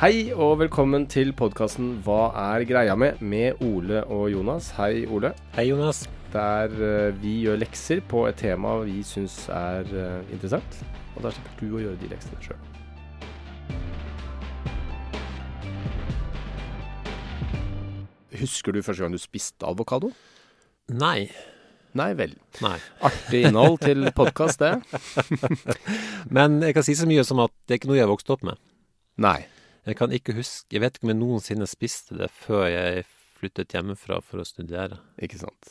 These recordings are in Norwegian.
Hei og velkommen til podkasten Hva er greia med? med Ole og Jonas. Hei, Ole. Hei, Jonas. Der eh, vi gjør lekser på et tema vi syns er eh, interessant. Og der slipper du å gjøre de leksene sjøl. Husker du første gang du spiste avokado? Nei. Nei vel. Nei. Artig innhold til podkast, det. Men jeg kan si så mye som at det er ikke noe jeg har vokst opp med. Nei. Jeg kan ikke huske Jeg vet ikke om jeg noensinne spiste det før jeg flyttet hjemmefra for å studere. Ikke sant.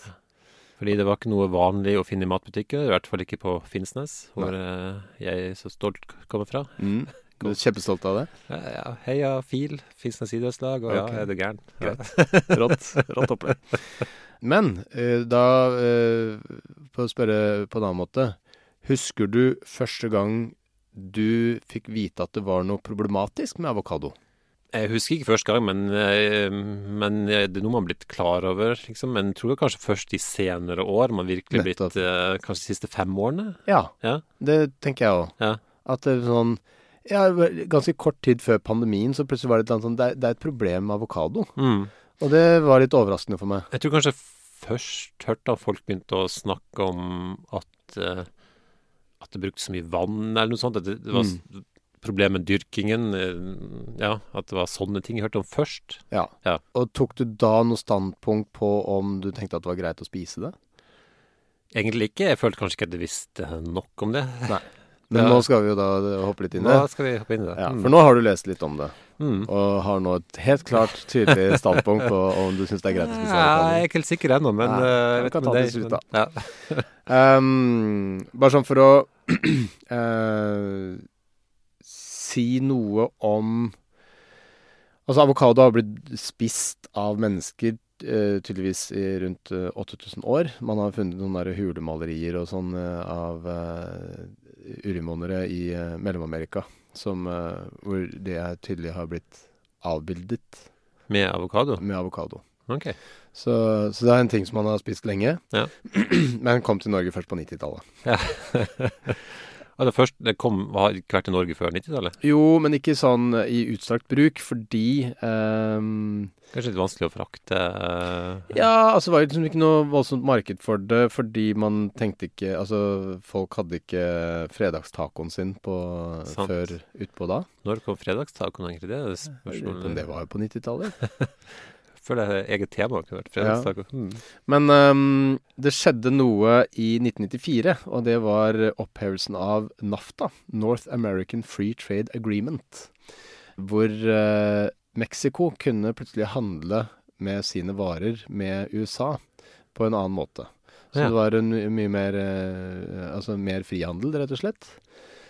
Fordi det var ikke noe vanlig å finne i matbutikker, i hvert fall ikke på Finnsnes, hvor Nei. jeg så stolt kommer fra. Mm. Du er kjempestolt av det? Ja, ja, heia FIL, Finnsnes idrettslag, og okay. ja, er du gæren? Ja. Greit. Rått. Rått opplegg. Men eh, da eh, For å spørre på en annen måte. Husker du første gang du fikk vite at det var noe problematisk med avokado? Jeg husker ikke første gang, men, eh, men det er noe man har blitt klar over, liksom. Men jeg tror kanskje først i senere år man virkelig Nettopp. blitt eh, Kanskje de siste fem årene? Ja, Ja. det tenker jeg òg. Ja. At det er sånn ja, Ganske kort tid før pandemien så plutselig var det et eller annet sånn Det er, det er et problem med avokado. Mm. Og det var litt overraskende for meg. Jeg tror kanskje først hørte at folk begynte å snakke om at eh, At det brukte så mye vann, eller noe sånt. Det, det var mm. problem med dyrkingen. eh, ja, at det var sånne ting jeg hørte om først. Ja. Ja. Og tok du da noe standpunkt på om du tenkte at det var greit å spise det? Egentlig ikke. Jeg følte kanskje ikke at jeg visste nok om det. Nei. Men Ja. nå skal vi jo da hoppe litt inn i Nå skal vi hoppe inn i det. Ja, Mm. for nå har du lest litt om det. Mm. Og har nå et helt klart, tydelig standpunkt på om du syns det er greit å spise Ja, jeg er ikke helt sikker ennå, men eh, jeg vi vet kan ta det slutt, men- Ja. Um, bare sånn for å eh, si noe om Altså, avokado har blitt spist av mennesker eh, tydeligvis i rundt eh, 8000 år. Man har funnet noen der hulemalerier og sånn eh, av ureinvånere i eh, Mellom-Amerika som, eh, hvor det tydelig har blitt avbildet Med avokado? med avokado. Ok. Så, så det er en ting som man har spist lenge, Ja. men kom til Norge først på 90-tallet. Ja. altså først, det kom, har ikke vært i Norge før 90-tallet? Jo, men ikke sånn i utstrakt bruk, fordi um, Kanskje litt vanskelig å frakte Uh, Ja, altså det var liksom ikke noe voldsomt marked for det, fordi man tenkte ikke Altså, folk hadde ikke fredagstacoen sin på, Sant. før utpå da. Når kom fredagstacoen, egentlig? Det er spørsmålet. det var jo på 90-tallet. Føler jeg er eget tema kunne vært fredagstaco. Mm. Men um, det skjedde noe i 1994, og det var opphevelsen av NAFTA, North American Free Trade Agreement, hvor uh, Mexico kunne plutselig handle med sine varer med USA på en annen måte. Så Ja. det var en my- mye mer uh, Altså mer frihandel, rett og slett,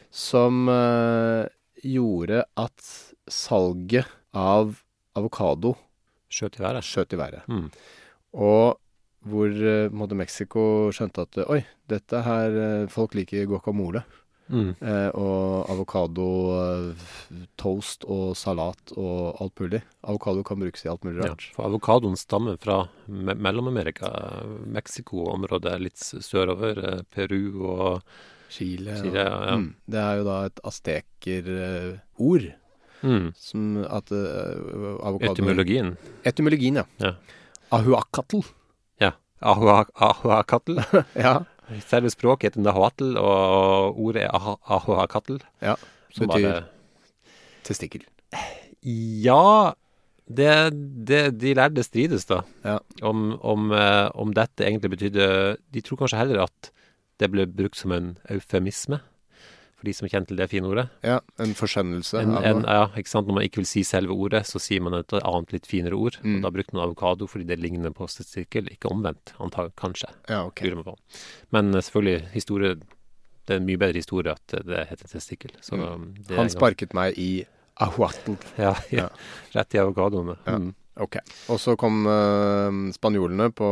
som uh, gjorde at salget av avokado Skjøt i været. skjøt i været. Mm. Og hvor eh, måte Mexico skjønte at oi, dette her eh, Folk liker guacamole. Mm. Eh, og avokado, eh, toast og salat og alt mulig. Avokado kan brukes i alt mulig rart. Ja, for avokadoen stammer fra me Mellom-Amerika, Mexico-området litt sørover, eh, Peru og Chile. Chile, ja. Mm, det er jo da et azteker-ord. Mm. Som at uh, avokado Etymologien. Etymologien, ja. Ja. Ahuacatl. Ja. Ahua- Ahuacatl. Ja. Selve språket heter nahuatl, og ordet er ahuacatl. ja. Som Betyr bare testikkel. Ja det, det, De lærde strides, da. Ja. Om, om, eh, om dette egentlig betydde De tror kanskje heller at det ble brukt som en eufemisme, for de som kjenner til det fine ordet. Ja, en forskjønnelse En, av en, ja, ikke sant? Når man ikke vil si selve ordet, så sier man et annet, litt finere ord. Mm. Og da brukte man avokado fordi det ligner på testikkel, ikke omvendt. Antag, kanskje. Ja, ok. Men eh, selvfølgelig, historie Det er en mye bedre historie at det heter testikkel. Mm. um, Han sparket meg i ahuatl. Ja, ja. Ja. Rett i avokadoene. Ja. Mm. Ok. Og så kom uh, spanjolene på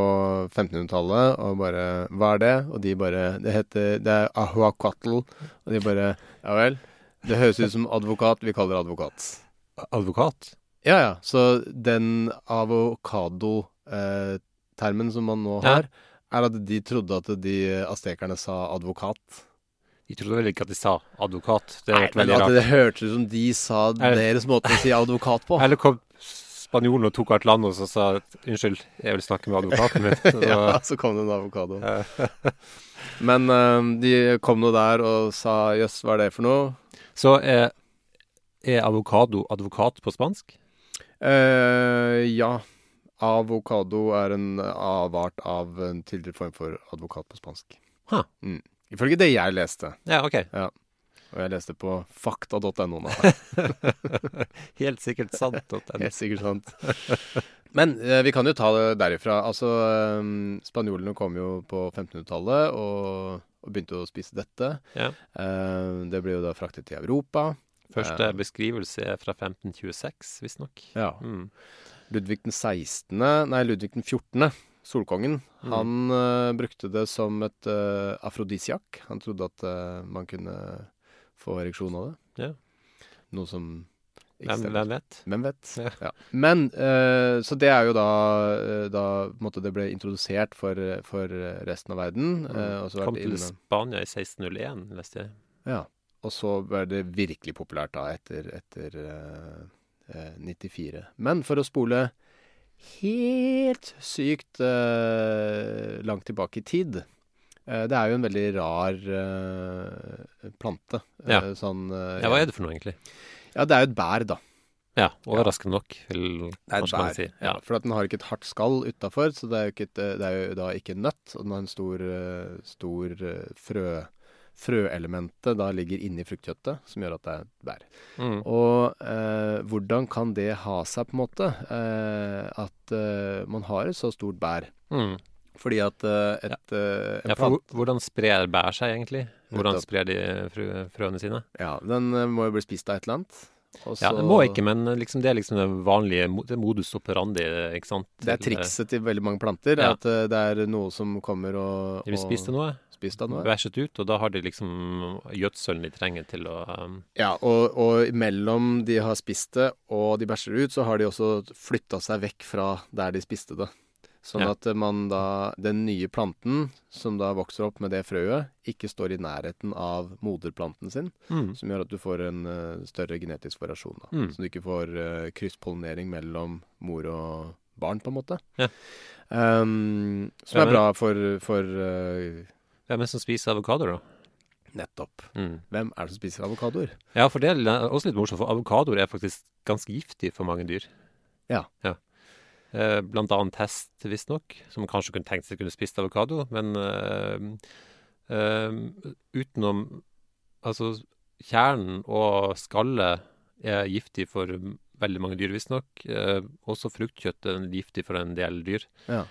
1500-tallet og bare Hva er det? Og de bare Det heter Det er ahuacatl. Og de bare Ja vel. Det høres ut som advokat. Vi kaller det advokat. Advokat? Ja ja. Så den avokado-termen som man nå Ja. har, er at de trodde at de aztekerne sa advokat. De trodde vel ikke at de sa advokat. Det Nei, men at det hørtes ut som de sa Er- deres måte å si advokat på. Eller kom spanjolen og tok hvert land og så sa at, unnskyld, jeg vil snakke med advokaten min. Så, Ja, så kom det en avokado. Men eh, de kom nå der og sa jøss, hva er det for noe? så er, er avokado advokat på spansk? Uh, ja. Avokado er en avart av en tidligere form for advokat på spansk. Ha. Mm. Ifølge det jeg leste. Ja, OK. Og jeg leste på fakta.no nå. Helt sikkert sant. Helt sikkert sant. Men eh, vi kan jo ta det derifra. Altså, eh, Spanjolene kom jo på 1500-tallet og, og begynte å spise dette. Ja. Eh, det ble jo da fraktet til Europa. Første Ja. beskrivelse er fra 1526, visstnok. Ja. Mm. Ludvig den 16., nei, Ludvig den 14., solkongen, Mm. han eh, brukte det som et uh, afrodisiak. Han trodde at eh, man kunne få ereksjon av det. Ja. Noe som Hvem, hvem vet? Hvem vet? Ja. Ja. Men uh, Så det er jo da, eh, da måtte det ble introdusert for, for resten av verden. eh, Mm. Kom til innom... Spania i 1601, leste jeg. Ja. Og så ble det virkelig populært da etter, etter uh, eh, 94. Men for å spole helt sykt eh, langt tilbake i tid eh, Det er jo en veldig rar uh, plante. eh, Ja. Sånn, uh, Ja, hva er det for noe, egentlig? Ja, det er jo et bær, da. Ja, overraskende nok, vil kanskje man si. Ja. Ja. For at den har ikke et hardt skall utafor, så det er, jo ikke et, det er jo da ikke en nøtt. Og den har en stor, eh, stor eh, frø Frøelementet da ligger inni fruktkjøttet, som gjør at det er et bær. Mm. Og eh, hvordan kan det ha seg, på en måte, eh, at eh, man har et så stort bær? Mm. Fordi at uh, et en Ja, for hvordan sprer bær seg, egentlig? Hvordan sprer de frø, frøene sine? Ja, den uh, må jo bli spist av et eller annet. Også, Ja, Den må ikke, men liksom det er liksom det vanlige det modus operandi, ikke sant? Det er trikset til veldig mange planter. Ja. At det er noe som kommer og, De vil spise noe, spist av noe. bæsjet ut, og da har de liksom gjødselen de trenger til å um, Ja, og, og mellom de har spist det og de bæsjer ut, så har de også flytta seg vekk fra der de spiste det. Sånn Ja. at man da Den nye planten som da vokser opp med det frøet, ikke står i nærheten av moderplanten sin, mm. som gjør at du får en uh, større genetisk variasjon. da. Mm. Så du ikke får uh, krysspollinering mellom mor og barn, på en måte. Ja. Um, som Ja, er bra for, for uh, Hvem er det som spiser avokadoer, da? Nettopp. Mm. Hvem er det som spiser avokadoer? Ja, for det er også litt morsomt, for avokadoer er faktisk ganske giftig for mange dyr. Ja. Eh, blant annet hest, visstnok, som kanskje kunne tenkt seg kunne spist avokado, men eh, eh, utenom Altså, kjernen og skallet er giftig for veldig mange dyr, visstnok. Eh, også fruktkjøtt er giftig for en del dyr. Ja.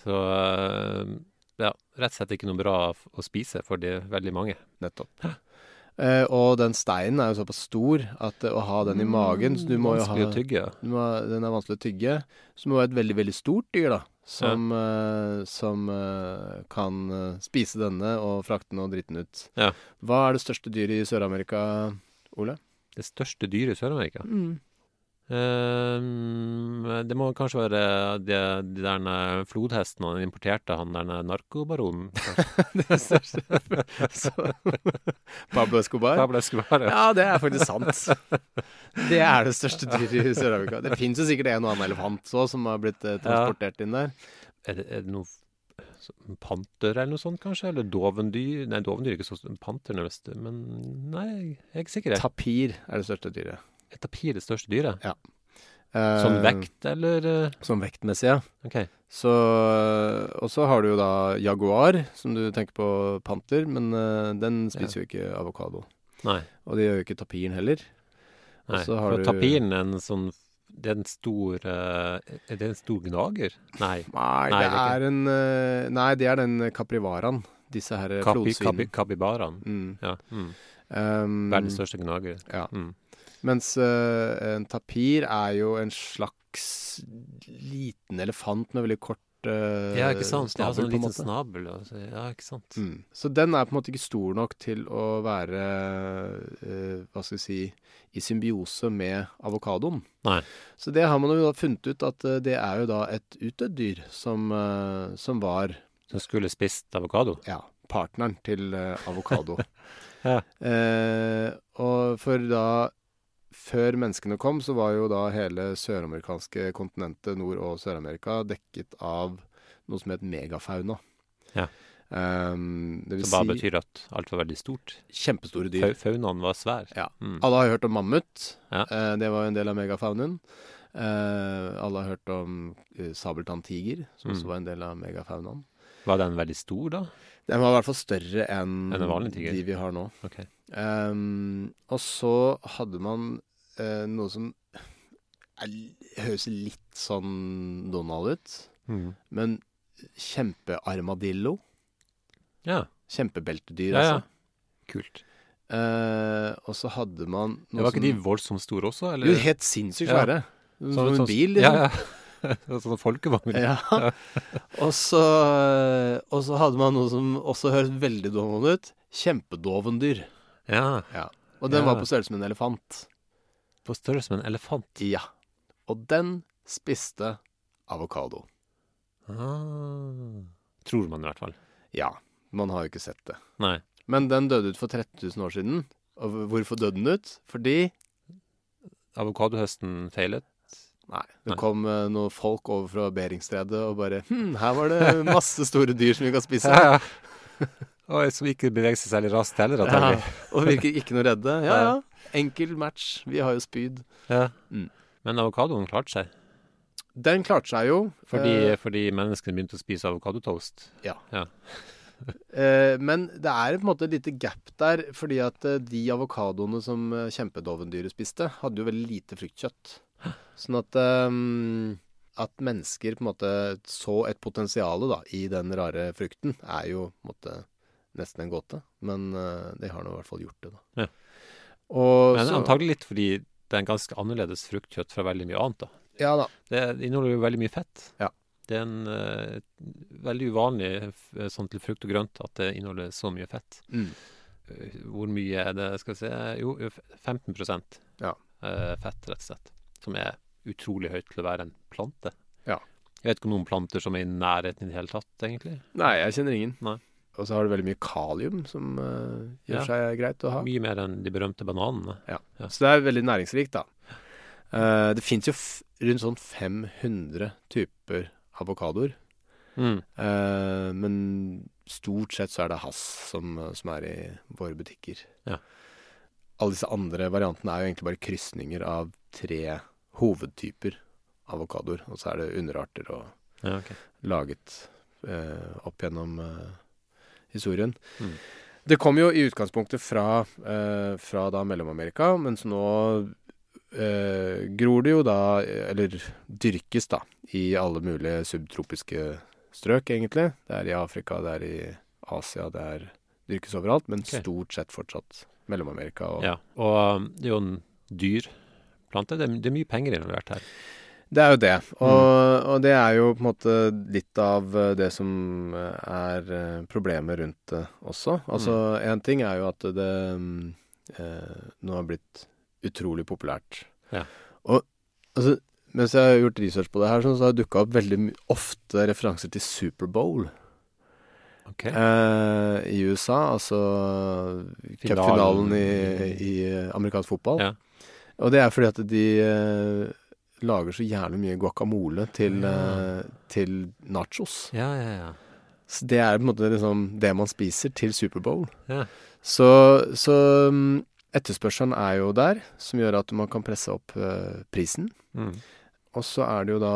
Så eh, ja, rett og slett ikke noe bra å spise for de veldig mange. Nettopp. Eh, og den steinen er jo såpass stor at uh, å ha den i magen så du må jo ha, å tygge. du må, Den er vanskelig å tygge. Så må det være et veldig, veldig stort dyr, da. Som, eh, som eh, kan spise denne og frakte den og drite den ut. Ja. Hva er det største dyret i Sør-Amerika, Ole? Det største dyret i Sør-Amerika? Ehm, det må kanskje være de, de der flodhestene han importerte, han der narkobaronen. Pablo Escobar? Pablo Escobar. ja. Ja, det er faktisk sant. Det er det største dyret i Sør-Afrika. Det fins jo sikkert en og annen elefant òg som har blitt eh, transportert inn der. Er det, er det noe panter eller noe sånt, kanskje? Eller dovendyr? Nei, dovendyr er ikke så panter, er Men nei, jeg er ikke sikker. Tapir er det største dyret. Er tapir det største dyret? Eh, Sånn vekt, eller? Som Sånn vektmessig, ja. OK. Så, og så har du jo da jaguar, som du tenker på panter, men uh, den spiser jo ikke avokado. Nei. Og det gjør jo ikke tapiren heller. Nei. så har For tapiren er en sånn Det er en stor eh, Er det en stor gnager? Nei. Nei, Nei, det det er er en eh, Nei, det er den kaprivaraen. Disse her Kapi, kapi, kapibaraen. Mm. Ja. Mm. Um, Verdens største gnager. Ja. Mm. Mens uh, en tapir er jo en slags liten elefant med veldig kort eh, Ja, ikke sant? Snabel, sånn liten snabel. Altså. Ja, ikke sant? Mm. Så den er på en måte ikke stor nok til å være uh, Hva skal vi si i symbiose med avokadoen. Nei. Så det har man jo da funnet ut at det er jo da et utdødd dyr som, som var Som skulle spist avokado? ja, partneren til uh, avokado. Ja. eh, og for da Før menneskene kom, så var jo da hele søramerikanske kontinentet, Nord- og Sør-Amerika, dekket av noe som het megafauna. Ja. Um, det vil Som bare si betyr at alt var veldig stort. kjempestore dyr. Faunaen var svær. Ja. Mm. Alle har hørt om mammut. Ja. Uh, det var jo en del av megafaunen. Uh, alle har hørt om uh, sabeltanntiger, som Mm. også var en del av megafaunaen. Var den veldig stor, da? Den var i hvert fall større enn en de vi har nå. Ok. Um, og så hadde man eh, noe som er, høres litt sånn Donald ut, Mm. men kjempearmadillo. Ja, Kjempebeltedyr, Ja, ja. altså. kult. Uh, og så hadde man Det var ikke de voldsomt store også, eller? Jo, helt sinnssykt Ja. svære. Som Sånn- en sånn- bil, liksom. Ja, ja. sånn folkevogn. Ja. og, så, og så hadde man noe som også høres veldig doven ut. Kjempedovendyr. Ja, Og den Ja. var på størrelse med en elefant. På størrelse med en elefant. Ja. Og den spiste avokado. Ah. Tror man i hvert fall. Ja. Man har jo ikke sett det. Nei. Men den døde ut for 13 000 år siden. Og hvorfor døde den ut? Fordi Avokadohøsten feilet. Nei. Det Nei. kom uh, noen folk over fra Beringstredet og bare Hm, her var det masse store dyr som vi kan spise. Ja, ja. Og som ikke beveger seg særlig raskt heller, Ja, og virker ikke noe redde. Ja, ja. Enkel match. Vi har jo spyd. Ja. Mm. Men avokadoen klarte seg. Den klarte seg jo. Fordi, eh, fordi menneskene begynte å spise avokadotoast. eh, men det er på en måte et lite gap der, fordi at eh, de avokadoene som eh, kjempedovendyret spiste, hadde jo veldig lite fruktkjøtt. Sånn at um, at mennesker på en måte så et potensial i den rare frukten, er jo på en måte nesten en gåte. Men uh, de har nå i hvert fall gjort det, da. Ja. Og Men så, antagelig litt fordi det er en ganske annerledes fruktkjøtt fra veldig mye annet. da. Ja da. Det inneholder jo veldig mye fett. Ja. Det er en uh, veldig uvanlig f- sånn til frukt og grønt at det inneholder så mye fett. Mm. Eh, Hvor mye er det, skal vi se Jo, 15 Ja. eh, fett, rett og slett. Som er utrolig høyt til å være en plante. Ja. Jeg vet ikke om noen planter som er i nærheten i det hele tatt, egentlig. Nei, jeg kjenner ingen. Nei. Og så har du veldig mye kalium, som uh, gjør Ja. seg greit å ha. Mye mer enn de berømte bananene. Ja. Så det er veldig næringsrikt, da. Uh, det fins jo rundt sånn 500 typer avokadoer. Mm. Uh, men stort sett så er det Hass som, som er i våre butikker. Ja. Alle disse andre variantene er jo egentlig bare krysninger av tre hovedtyper avokadoer. Og så er det underarter og Ja, okay. laget uh, opp gjennom eh, historien. Mm. Det kom jo i utgangspunktet fra, eh, fra da Mellom-Amerika, mens nå eh, gror det jo da, eller dyrkes da, i alle mulige subtropiske strøk, egentlig. Det er i Afrika, det er i Asia, det er dyrkes overalt, men okay. stort sett fortsatt Mellom-Amerika. Og Ja. Og um, det er jo en dyr plante. Det er, det er mye penger involvert her. Det er jo det. Og, og det er jo på en måte litt av eh, det som eh, er eh, problemet rundt det også. Altså én ting er jo at det mm, eh, nå har blitt utrolig populært. Ja. Og Altså, mens jeg har gjort research på det her, så har det dukka opp veldig ofte referanser til Superbowl Okay. eh, i USA. Altså cupfinalen i, i amerikansk fotball. Ja. Og det er fordi at de eh, lager så jævlig mye guacamole til, Ja. eh, til nachos. Ja, ja, ja. Så det er på en måte liksom det man spiser til Superbowl. Ja. Så, så mm, etterspørselen er jo der, som gjør at man kan presse opp uh, prisen. Mm. Og så er det jo da,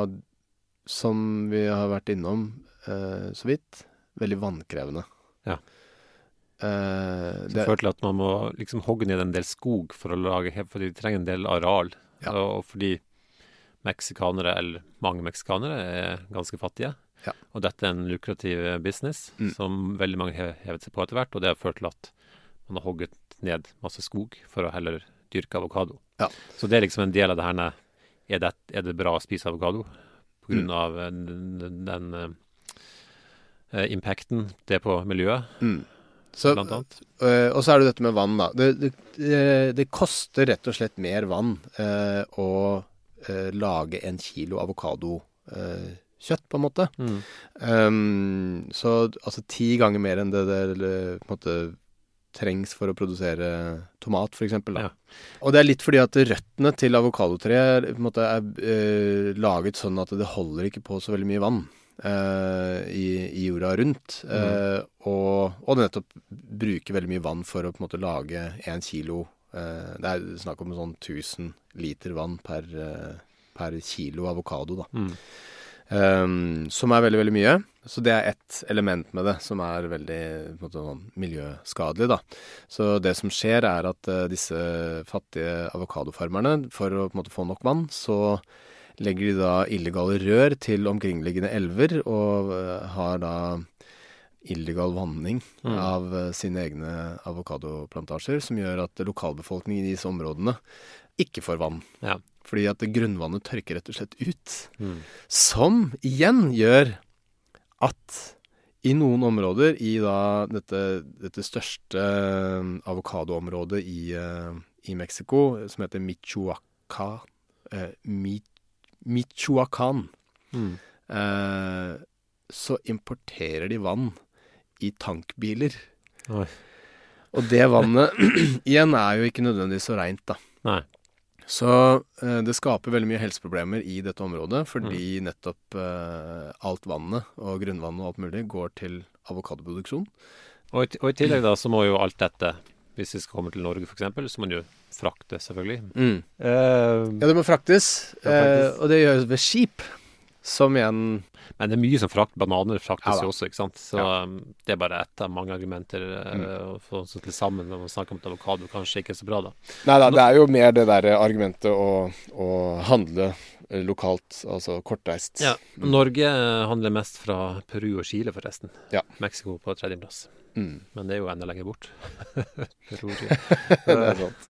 som vi har vært innom uh, så vidt, veldig vannkrevende. Ja. Uh, det, fører til at man må liksom hogge ned en del skog for å lage For de trenger en del areal. Ja. Og fordi meksikanere, eller mange meksikanere, er ganske fattige. Ja. Og dette er en lukrativ business Mm. som veldig mange har hevet seg på etter hvert. Og det har ført til at man har hogget ned masse skog for å heller dyrke avokado. Ja. Så det er liksom en del av det her Er det, er det bra å spise avokado? På grunn Mm. av eh, den, den, eh, impacten det er på miljøet, mm. så, eh, og så er det dette med vann, da. Det, det, det, koster rett og slett mer vann eh, å eh, lage en kilo avokadokjøtt, kjøtt, på en måte. Mm. Um, så altså ti ganger mer enn det det måte trengs for å produsere tomat, f.eks. Ja. Og det er litt fordi at røttene til avokadotreet måte er eh, laget sånn at det holder ikke på så veldig mye vann Uh, i, i jorda rundt. Eh, og, og det nettopp bruker veldig mye vann for å på en måte lage én kilo eh, Det er snakk om sånn 1000 liter vann per, eh, per kilo avokado, da. Mm. Um, som er veldig, veldig mye. Så det er ett element med det som er veldig måte, sånn, miljøskadelig, da. Så det som skjer, er at uh, disse fattige avokadofarmerne, for å måte få nok vann, så legger de da illegale rør til omkringliggende elver, og uh, har da illegal vanning Mm. av eh, sine egne avokadoplantasjer, som gjør at lokalbefolkningen i disse områdene ikke får vann. Ja. Fordi at grunnvannet tørker rett og slett ut. Mm. Som igjen gjør at i noen områder i da dette, dette største eh, avokadoområdet i, eh, i Mexico, som heter Michoaca, eh, Mi, Michoacán, Mm. eh, så importerer de vann i tankbiler. Oi. Og det vannet igjen er jo ikke nødvendigvis så reint, da. Nei. Så eh, det skaper veldig mye helseproblemer i dette området, fordi nettopp eh, alt vannet og grunnvannet og alt mulig går til avokadoproduksjon. Og, og i tillegg da, så må jo alt dette, hvis vi skal komme til Norge f.eks., så må man jo frakte, selvfølgelig. Mm. Eh, Ja, det må fraktes, ja, eh, og det gjøres ved skip, som igjen men det er mye som frakt, bananer fraktes Ja jo også, ikke sant. Så Ja. um, det er bare ett av mange argumenter eh, Mm. få så til sammen når man snakker om at avokado kanskje ikke er så bra, da. Nei da, det er jo mer det derre argumentet å, å handle eh, lokalt, altså kortreist. Ja. Norge eh, handler mest fra Peru og Chile, forresten. Ja. Mexico på tredjeplass. Mm. Men det er jo enda lenger bort. Det er sant.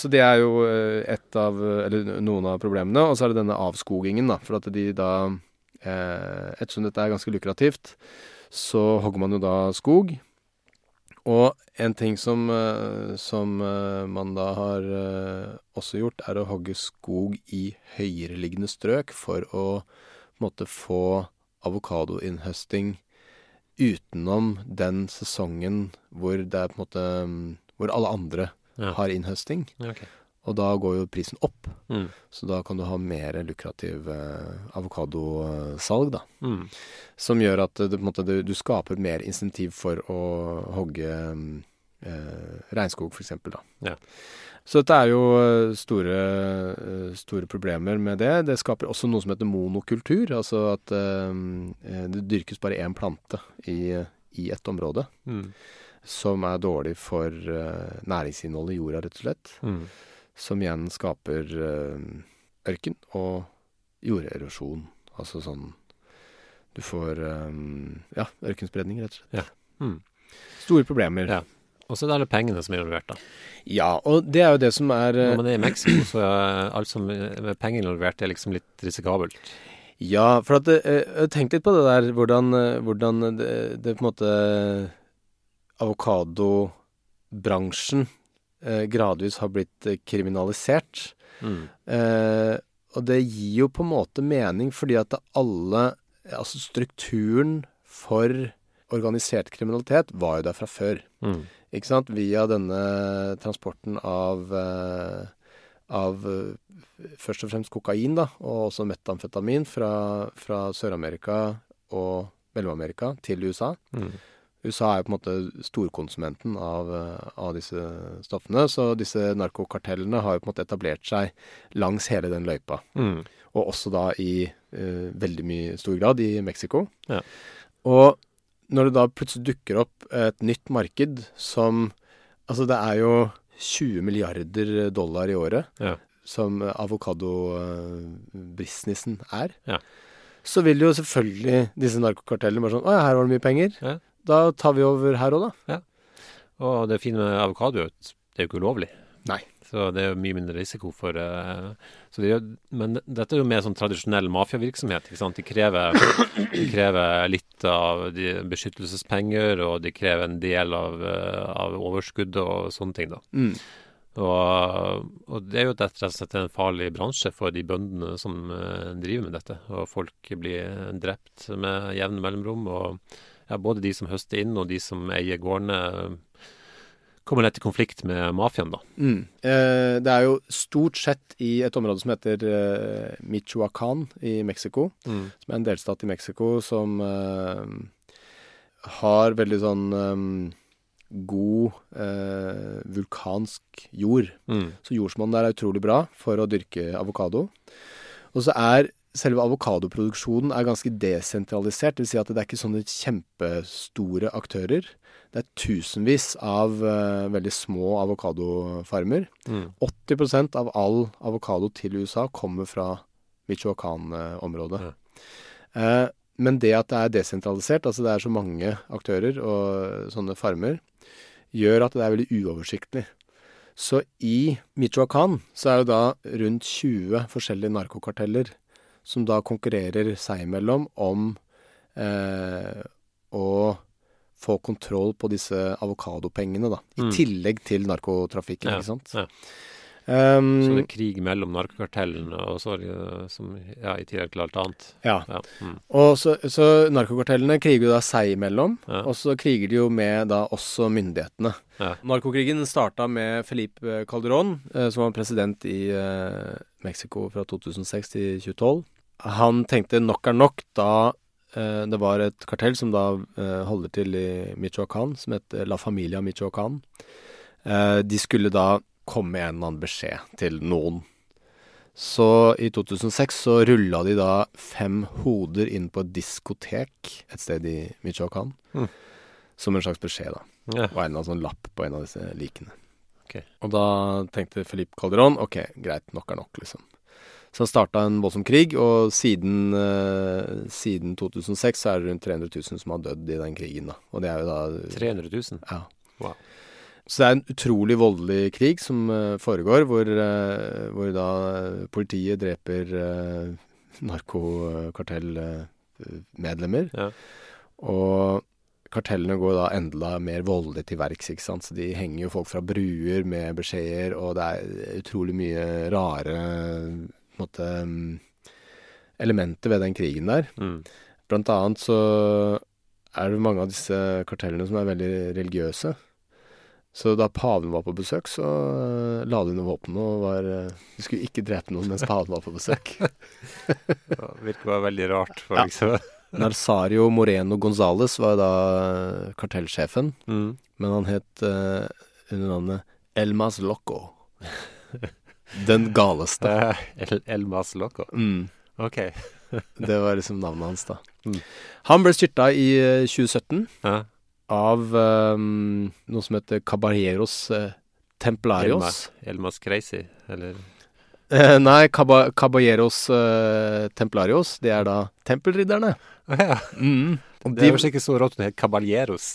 Så det er jo eh, et av, eller noen av problemene. Og så er det denne avskogingen, da. For at de da eh, Ettersom dette er ganske lukrativt, så hogger man jo da skog. Og en ting som, eh, som eh, man da har også gjort, er å hogge skog i høyereliggende strøk for å på en måte få avokadoinnhøsting utenom den sesongen hvor det er på en måte mm, Hvor alle andre Ja. har innhøsting. Ja, ok. Og da går jo prisen opp. Mm. Så da kan du ha mer lukrativ eh, avokadosalg, da. Mm. Som gjør at det, måte, du, du skaper mer insentiv for å hogge eh, regnskog, f.eks. da. Ja. Så dette er jo eh, store, eh, store problemer med det. Det skaper også noe som heter monokultur. Altså at eh, eh, det dyrkes bare én plante i, i et område. Mm. Som er dårlig for uh, næringsinnholdet i jorda, rett og slett. Mm. Som igjen skaper uh, ørken og jorderosjon. Altså sånn Du får um, ja, ørkenspredning, rett og slett. Ja. Mm. Store problemer. Ja. Og så er det alle pengene som er involvert, da. Ja, og det er jo det som er Når man er i Mexico, så er alt som med penger involvert, er liksom litt risikabelt. Ja, for at jeg tenkte litt på det der, hvordan, hvordan det, det på en måte Avokadobransjen eh, gradvis har blitt eh, kriminalisert. Mm. Eh, og det gir jo på en måte mening, fordi at alle Altså strukturen for organisert kriminalitet var jo der fra før. Mm. Ikke sant? Via denne transporten av, eh, av eh, først og fremst kokain, da, og også metamfetamin fra, fra Sør-Amerika og Mellom-Amerika til USA. Mm. USA er jo på en måte storkonsumenten av, eh, av disse stoffene, så disse narkokartellene har jo på en måte etablert seg langs hele den løypa. Mm. Og også da i uh, veldig mye stor grad i Mexico. Ja. Og når det da plutselig dukker opp et nytt marked som Altså, det er jo 20 milliarder dollar i året Ja. som avokado-businessen er. Ja. Så vil jo selvfølgelig disse narkokartellene bare sånn Å ja, her var det mye penger. Ja. Da tar vi over her òg, da. Og det fine med avokado er at det er jo ikke ulovlig. Nei. Så det er jo mye mindre risiko for uh, så det er, Men dette er jo mer sånn tradisjonell mafiavirksomhet. ikke sant? De krever, de krever litt av de beskyttelsespenger, og de krever en del av, uh, av overskuddet og sånne ting. da. Mm. Og, og det er jo rett og slett en farlig bransje for de bøndene som uh, driver med dette. Og folk blir drept med jevne mellomrom. Og ja, både de som høster inn, og de som eier gårdene, kommer lett i konflikt med mafiaen, da. Mm. Eh, det er jo stort sett i et område som heter eh, Michoacán i Mexico, Mm. som er en delstat i Mexico som eh, har veldig sånn eh, god eh, vulkansk jord. Mm. Så jordsmonnet der er utrolig bra for å dyrke avokado. Og så er selve avokadoproduksjonen er ganske desentralisert. Det vil si at det er ikke sånne kjempestore aktører. Det er tusenvis av uh, veldig små avokadofarmer. Mm. 80% av all avokado til USA kommer fra Michoacan-området. Eh, men det at det er desentralisert, altså det er så mange aktører og sånne farmer, gjør at det er veldig uoversiktlig. Så i Michoacan så er det da rundt 20 forskjellige narkokarteller som da konkurrerer seg imellom om eh, å få kontroll på disse avokadopengene, da. I Mm. tillegg til narkotrafikken, Ja, ikke sant. ja. Um, Så det er krig mellom narkokartellene, og så er det som, ja, i tillegg til alt annet. ja. Ja. Mm. Og så, så narkokartellene kriger jo da seg imellom, Ja. og så kriger de jo med da også myndighetene. Ja. Narkokrigen starta med Felipe Calderón, eh, som var president i eh, Mexico fra 2006 til 2012. Han tenkte nok er nok da eh, det var et kartell som da eh, holder til i Michoacán, som heter La Familia Michoacán. Eh, de skulle da komme med en eller annen beskjed til noen. Så i 2006 så rulla de da fem hoder inn på et diskotek et sted i Michoacan. Mm. Som en slags beskjed, da. Ja. Og en eller annen sånn lapp på en av disse likene. Okay. Og da tenkte Felipe Calderón ok, greit, nok er nok, liksom. Så han starta en voldsom krig, og siden, eh, siden 2006 så er det rundt 300 000 som har dødd i den krigen, da. Og det er jo da 300 000. ja. Wow. Så det er en utrolig voldelig krig som eh, foregår, hvor, eh, hvor da eh, politiet dreper narkokartellmedlemmer. Ja. Og kartellene går da enda mer voldelig til verks, ikke sant. Så de henger jo folk fra bruer med beskjeder, og det er utrolig mye rare måte, mm, elementer ved den krigen der. Mm. Blant annet så er det mange av disse kartellene som er veldig religiøse. Så da paven var på besøk, så eh, la de ned våpnene og var eh, De skulle ikke drepe noen mens paven var på besøk. det virker bare veldig rart. For Ja. liksom. Narsario Moreno Gonzales var da eh, kartellsjefen, Mm. men han het uh, under navnet Elmas Loco. Den galeste. El, Elmas Loco. Mm. OK. Det var liksom navnet hans, da. Mm. Han ble styrta i eh, 2017 Ja. Av um, noe som heter Caballeros eh, Templarios. Elma, Elmas Crazy, eller Eh, nei, Caba Caballeros eh, Templarios, det er da tempelridderne. Å ja. Mm. Det er vel ikke så rått det heter Caballeros.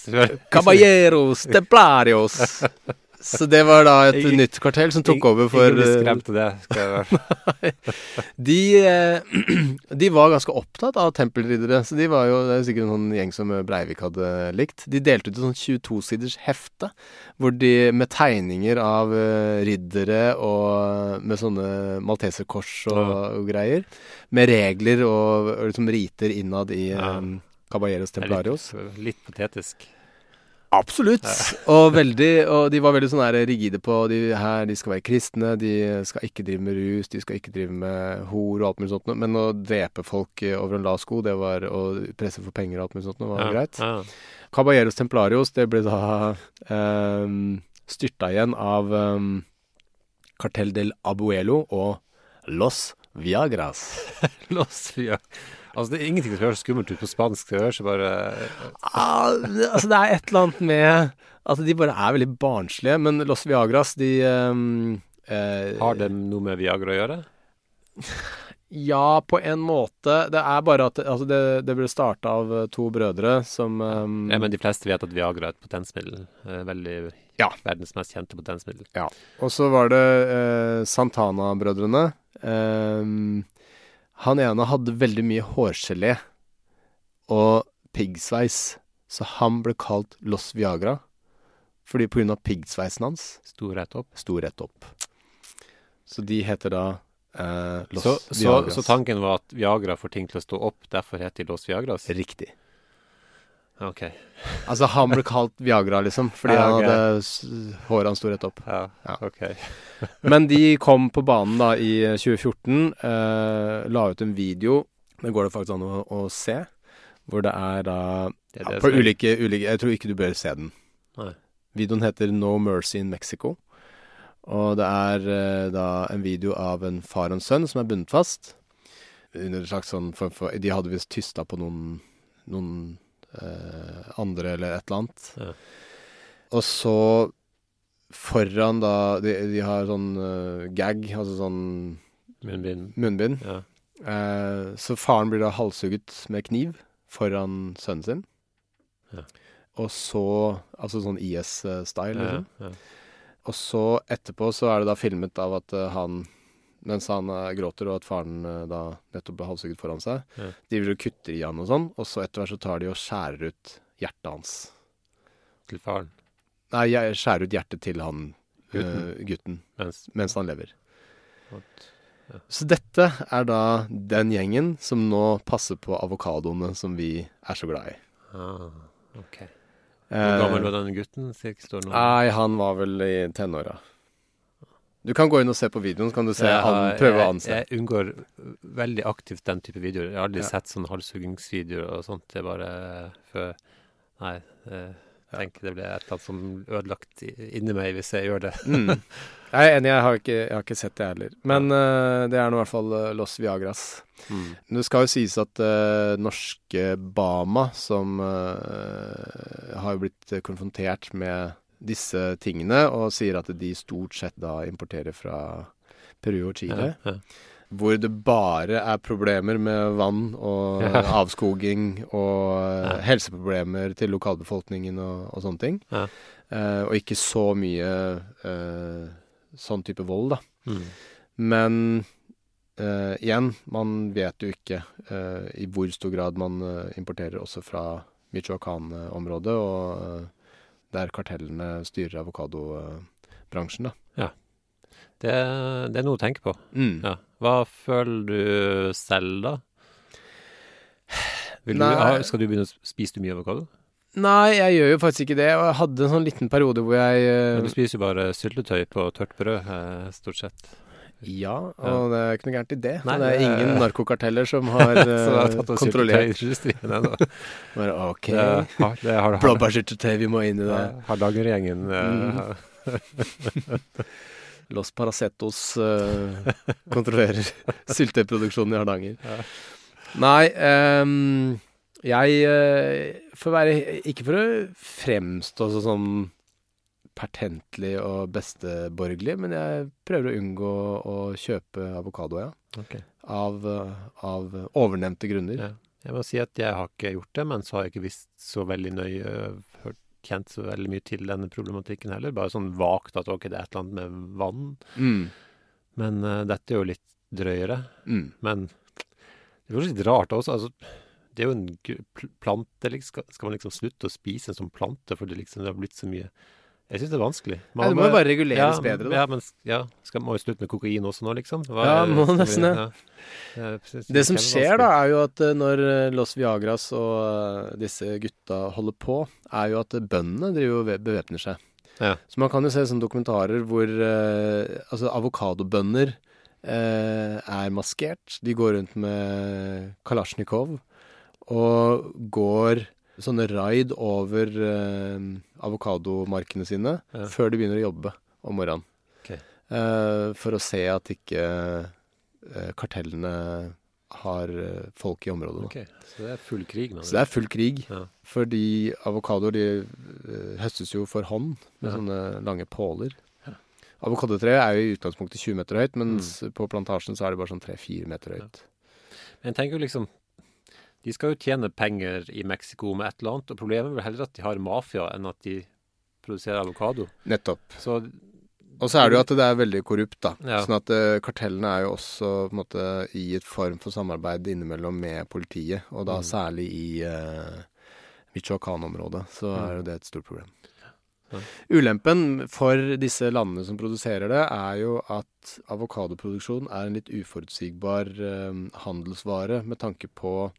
Caballeros Templarios. Så det var da et jeg, nytt kartell som tok over for Ingen blir eh, skremt av det. Skal jeg være. de, eh, de var ganske opptatt av tempelriddere, så de var jo Det er sikkert en sånn gjeng som Breivik hadde likt. De delte ut et sånn 22-siders hefte hvor de med tegninger av eh, riddere og med sånne malteserkors og, Ja. og greier. Med regler og, og liksom riter innad i Ja. Caballeros er Templarios. Litt, litt patetisk. Absolutt. Og veldig Og de var veldig sånn rigide på de her, de skal være kristne, de skal ikke drive med rus, de skal ikke drive med hor og alt mulig sånt. Men å drepe folk over en lav sko, det var å presse for penger og alt mulig sånt noe, var Ja, greit. Ja. Caballeros Templarios, det ble da um, styrta igjen av um, Cartel del Abuelo og Los Viagras. Los Viagras. Altså, det er ingenting som høres skummelt ut på spansk. Det høres bare Ah, det- altså, det er et eller annet med at de bare er veldig barnslige. Men Los Viagras, de um, eh, Har det noe med Viagra å gjøre? Ja, på en måte. Det er bare at altså det, det ble starta av to brødre som um, Ja, men de fleste vet at Viagra er et potensmiddel. Eh, Veldig Ja. Verdens mest kjente potensmiddel. Ja. Og så var det eh, Santana-brødrene. Ehm, han ene hadde veldig mye hårgelé og piggsveis, så han ble kalt Los Viagra. Fordi på grunn av piggsveisen hans Stor rett opp. sto rett opp. Så de heter da eh, Los Så, så, så tanken var at Viagra får ting til å stå opp, derfor heter de Los Viagras? Riktig. OK. Altså, han ble kalt Viagra, liksom, fordi Ja, han hadde håret hans sto rett opp. Ja, Ja. OK. Men de kom på banen da i 2014, eh, la ut en video, det går det faktisk an å, å se, hvor det er da Det er det på ulike, ulike Jeg tror ikke du bør se den. Nei. Videoen heter No Mercy in Mexico. Og det er eh, da en video av en far og en sønn som er bundet fast. Under en slags sånn form for De hadde visst tysta på noen, noen eh, andre eller et eller annet. Ja. Og så foran da De, de har sånn uh, gag, altså sånn Munnbind. munnbind. Ja. Eh, så faren blir da halshugget med kniv foran sønnen sin. Ja. Og så Altså sånn IS-style, liksom. ja. Og så etterpå så er det da filmet av at uh, han mens han eh, gråter, og at faren eh, da nettopp ble halshugget foran seg, Ja. de vil jo kutte i han og sånn, og så etter hvert så tar de og skjærer ut hjertet hans. Til faren. Nei, jeg skjærer ut hjertet til han Gutten. gutten, gutten Mens mens han lever. What? Så dette er da den gjengen som nå passer på avokadoene som vi er så glad i. ah, OK. Eh, Hvor gammel var den gutten? Nei, han var vel i tenåra. Du kan gå inn og se på videoen, så kan du se ja, han prøve å anse. Jeg unngår veldig aktivt den type videoer. Jeg har aldri Ja. sett sånne halshuggingsvideoer og sånt. Det er bare før Nei. Jeg tenker det blir et eller annet som ødelagt inni meg hvis jeg gjør det. Mm. Jeg er enig, jeg har ikke, jeg har ikke sett det heller. Men eh, det er nå i hvert fall eh, Los Viagras. Mm. Men Det skal jo sies at uh, norske Bama, som uh, har blitt eh, konfrontert med disse tingene, og sier at de stort sett da importerer fra Peru og Chile, Ja, ja. hvor det bare er problemer med vann og Ja. avskoging og eh, helseproblemer til lokalbefolkningen og, og sånne ting. Ja. Eh, og ikke så mye eh, sånn type vold, da. Mm. Men eh, igjen, man vet jo ikke eh, i hvor stor grad man eh, importerer også fra Michoacán-området, og der kartellene styrer avokadobransjen, Ja. Det, det er noe å tenke på. Mm. Ja. Hva føler du selv, da? Du, skal du begynne å spise du mye avokado? Nei, jeg gjør jo faktisk ikke det. Og jeg hadde en sånn liten periode hvor jeg eh, Men Du spiser jo bare syltetøy på tørt brød, eh, stort sett. Ja, og det er ikke noe gærent i det. Nei, det er ingen narkokarteller som har eh, kontrollert. Bare OK, blåbærsyltetøy, vi må inn i det. Hardangergjengen Mm. eh, Los Paracetos uh, kontrollerer sylteproduksjonen i Hardanger. Ja. Nei, um, jeg uh, For være Ikke for å fremstå så sånn pertentlig og besteborgerlig, men jeg prøver å unngå å kjøpe avokado, ja. Okay. Av, av ovennevnte grunner. Ja. Jeg må si at jeg har ikke gjort det, men så har jeg ikke visst så veldig nøye hørt, kjent så veldig mye til denne problematikken heller. Bare sånn vagt at ok, det er et eller annet med vann. Mm, Men uh, dette er jo litt drøyere. mm. Men det er jo litt rart også. Altså, det er jo en plante. Liksom. Skal man liksom slutte å spise en sånn plante fordi liksom det har blitt så mye Jeg syns det er vanskelig. Ja, det må jo bare reguleres ja, bedre, da. Ja, men ja, skal man jo slutte med kokain også nå, liksom? Hva Ja, må nesten det. ja. Det som er skjer da, er jo at eh, når eh, Los Viagras og eh, disse gutta holder på, er jo at bøndene driver og bevæpner seg. Ja. Så man kan jo se sånne dokumentarer hvor eh, altså avokadobønder eh, er maskert. De går rundt med kalasjnikov og går sånne raid over eh, avokadomarkene sine Ja. før de begynner å jobbe om morgenen. Okay. Eh, for å se at ikke eh, kartellene har eh, folk i området. da. Okay. Så det er full krig nå? Så det er full krig. Ja. Fordi avokadoer de eh, høstes jo for hånd med Ja. sånne lange påler. Avokadotreet er jo i utgangspunktet 20 meter høyt, mens Mm. på plantasjen så er det bare sånn 3-4 meter høyt. Men jeg tenker jo liksom De skal jo tjene penger i Mexico med et eller annet, og problemet er vel heller at de har mafia enn at de produserer avokado. Nettopp. Så Og så er det jo at det er veldig korrupt, da. Ja. Sånn at uh, kartellene er jo også på en måte i et form for samarbeid innimellom med politiet, og da Mm. særlig i uh, Michoacan-området, så Mm. er jo det et stort problem. Ja. Ulempen for disse landene som produserer det, er jo at avokadoproduksjon er en litt uforutsigbar eh, handelsvare med tanke på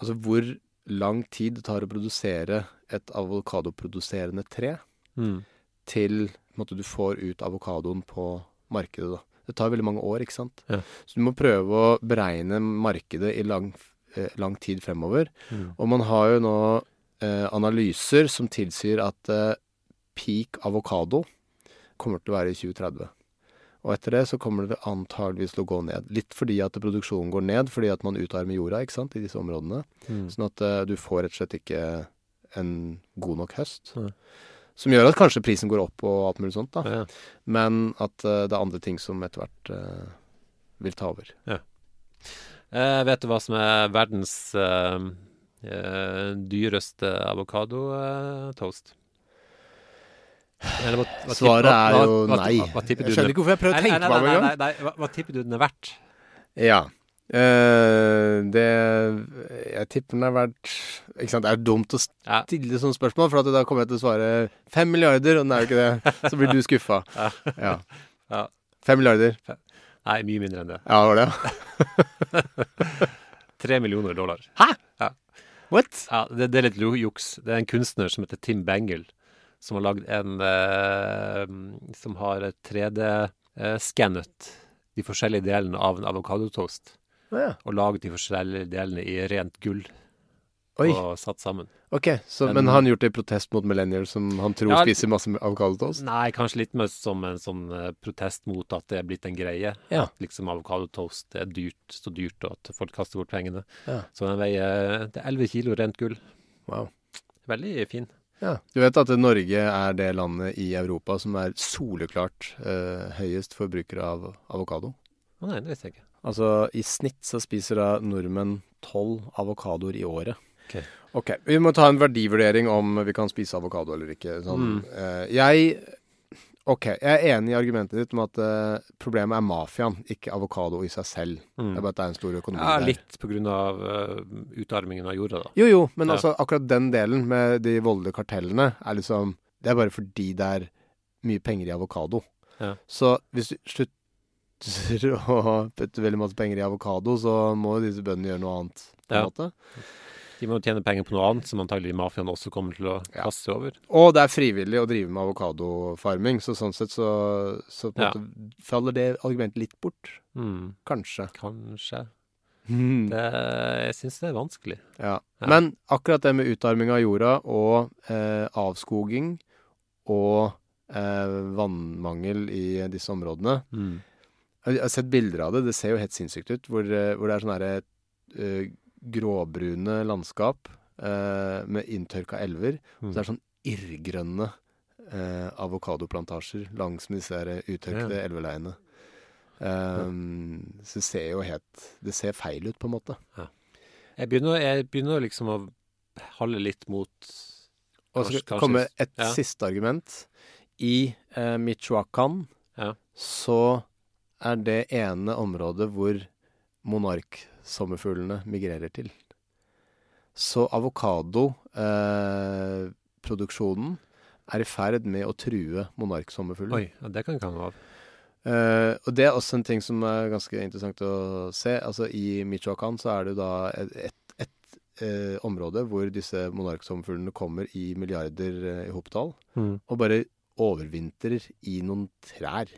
altså hvor lang tid det tar å produsere et avokadoproduserende tre mm. til måte, du får ut avokadoen på markedet. Da. Det tar veldig mange år, ikke sant. Ja. Så du må prøve å beregne markedet i lang, eh, lang tid fremover. Mm. Og man har jo nå eh, analyser som tilsier at eh, peak avokado kommer til å være i 2030. Og etter det så kommer det antageligvis til å gå ned. Litt fordi at produksjonen går ned, fordi at man utarmer jorda ikke sant, i disse områdene. Mm. Sånn at uh, du får rett og slett ikke en god nok høst. Mm. Som gjør at kanskje prisen går opp og alt mulig sånt, da. Ja. Men at uh, det er andre ting som etter hvert uh, vil ta over. Ja. vet du hva som er verdens dyreste avokadotoast? Eller hva- hva Svaret hva- er hva- jo hva- nei. hva- hva Jeg skjønner ikke hvorfor jeg prøver å tenke meg om engang. hva, tipper du den er verdt? Ja. Uh, det Jeg tipper den er verdt Ikke sant, det er dumt å Ja. stille sånne spørsmål, for at da kommer jeg til å svare fem milliarder, og den er jo ikke det. Så blir du skuffa. Ja. Ja. Fem milliarder. Nei, mye mindre enn det. Ja, var det? Tre millioner dollar. What? Ja, det, det er litt juks. Det er en kunstner som heter Tim Bangle, som har lagd en eh, Som har 3D-skannet de forskjellige delene av en avokadotoast. Ja. Og laget de forskjellige delene i rent gull Oi. og satt sammen. Ok, så, men, men han gjort det i protest mot millennials som han tror Ja, spiser masse avokadotoast? Nei, kanskje litt mer som en sånn eh, protest mot at det er blitt en greie. Ja. At liksom avokadotoast er dyrt, så dyrt, og at folk kaster bort pengene. Ja. Så den veier Det er 11 kilo rent gull. Wow. Veldig fin. Ja. Du vet at Norge er det landet i Europa som er soleklart eh, høyest forbruker av avokado? Å nei, det visste jeg ikke. Altså i snitt så spiser da nordmenn tolv avokadoer i året. Ok. Ok, Vi må ta en verdivurdering om vi kan spise avokado eller ikke. Sånn, eh, jeg Ok, jeg er enig i argumentet ditt om at uh, problemet er mafiaen, ikke avokado i seg selv. Mm. Det er bare at det er en stor økonomi Ja, der. litt på grunn av eh, utarmingen av jorda, da. Jo, jo, men Ja. altså akkurat den delen med de voldelige kartellene er liksom Det er bare fordi det er mye penger i avokado. Ja. Så hvis du slutter å putte veldig masse penger i avokado, så må jo disse bøndene gjøre noe annet. på en måte. De må tjene penger på noe annet som antagelig mafiaen også kommer til å Ja. kaste over. Og det er frivillig å drive med avokadofarming, så sånn sett så, så Ja. faller det argumentet litt bort. Mm, Kanskje. kanskje. Mm. Det, jeg syns det er vanskelig. Ja. Ja. Men akkurat det med utarming av jorda og eh, avskoging og eh, vannmangel i disse områdene Mm. Jeg har sett bilder av det, det ser jo helt sinnssykt ut. Hvor, eh, hvor det er sånn herre eh, gråbrune landskap eh, med inntørka elver. Mm. Så det er sånn irrgrønne eh, avokadoplantasjer langs med disse uttørkede Ja. elveleiene. Um, Så det ser jo helt Det ser feil ut, på en måte. Jeg begynner, jeg begynner liksom å holde litt mot Og så skal det komme et ja. siste argument. I eh, Michoacán Ja. så er det ene området hvor monarksommerfuglene migrerer til. Så avokadoproduksjonen er i ferd med å true monarksommerfuglen. Oi, ja, det kan ikke han av. Eh, og det er også en ting som er ganske interessant å se. Altså I Michoacan så er det da et, et, et eh, område hvor disse monarksommerfuglene kommer i milliarder eh, i hopetall, Mm. og bare overvintrer i noen trær.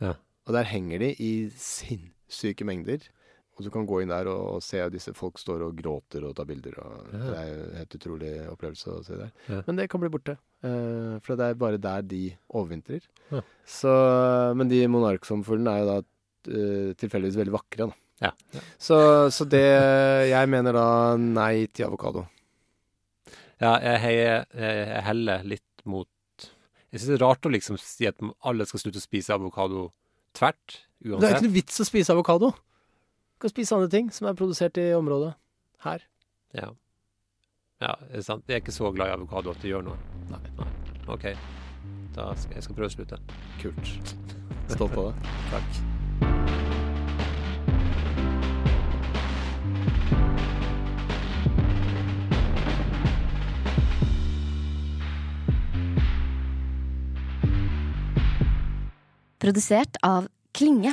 Ja. Og der henger de i sinnssyke mengder. Og du kan gå inn der og, og se disse folk står og gråter og tar bilder. Og Ja. Det er jo en helt utrolig opplevelse å se der. Ja. Men det kan bli borte. eh, for det er bare der de overvintrer. Ja. Så, men de monarksommerfuglene er jo da eh, tilfeldigvis veldig vakre. Da. Ja. Så, så det Jeg mener da nei til avokado. Ja, jeg, heier- jeg, heller litt mot Jeg syns det er rart å liksom si at alle skal slutte å spise avokado tvert, Det er ikke noe vits å spise avokado. Du kan spise andre ting som er produsert i området her. Ja. ja, det er sant. Jeg er ikke så glad i avokado at det gjør noe. Nei. OK. Da skal jeg skal prøve å slutte. Kult. Stolt av deg. Takk. Produsert av Klinge.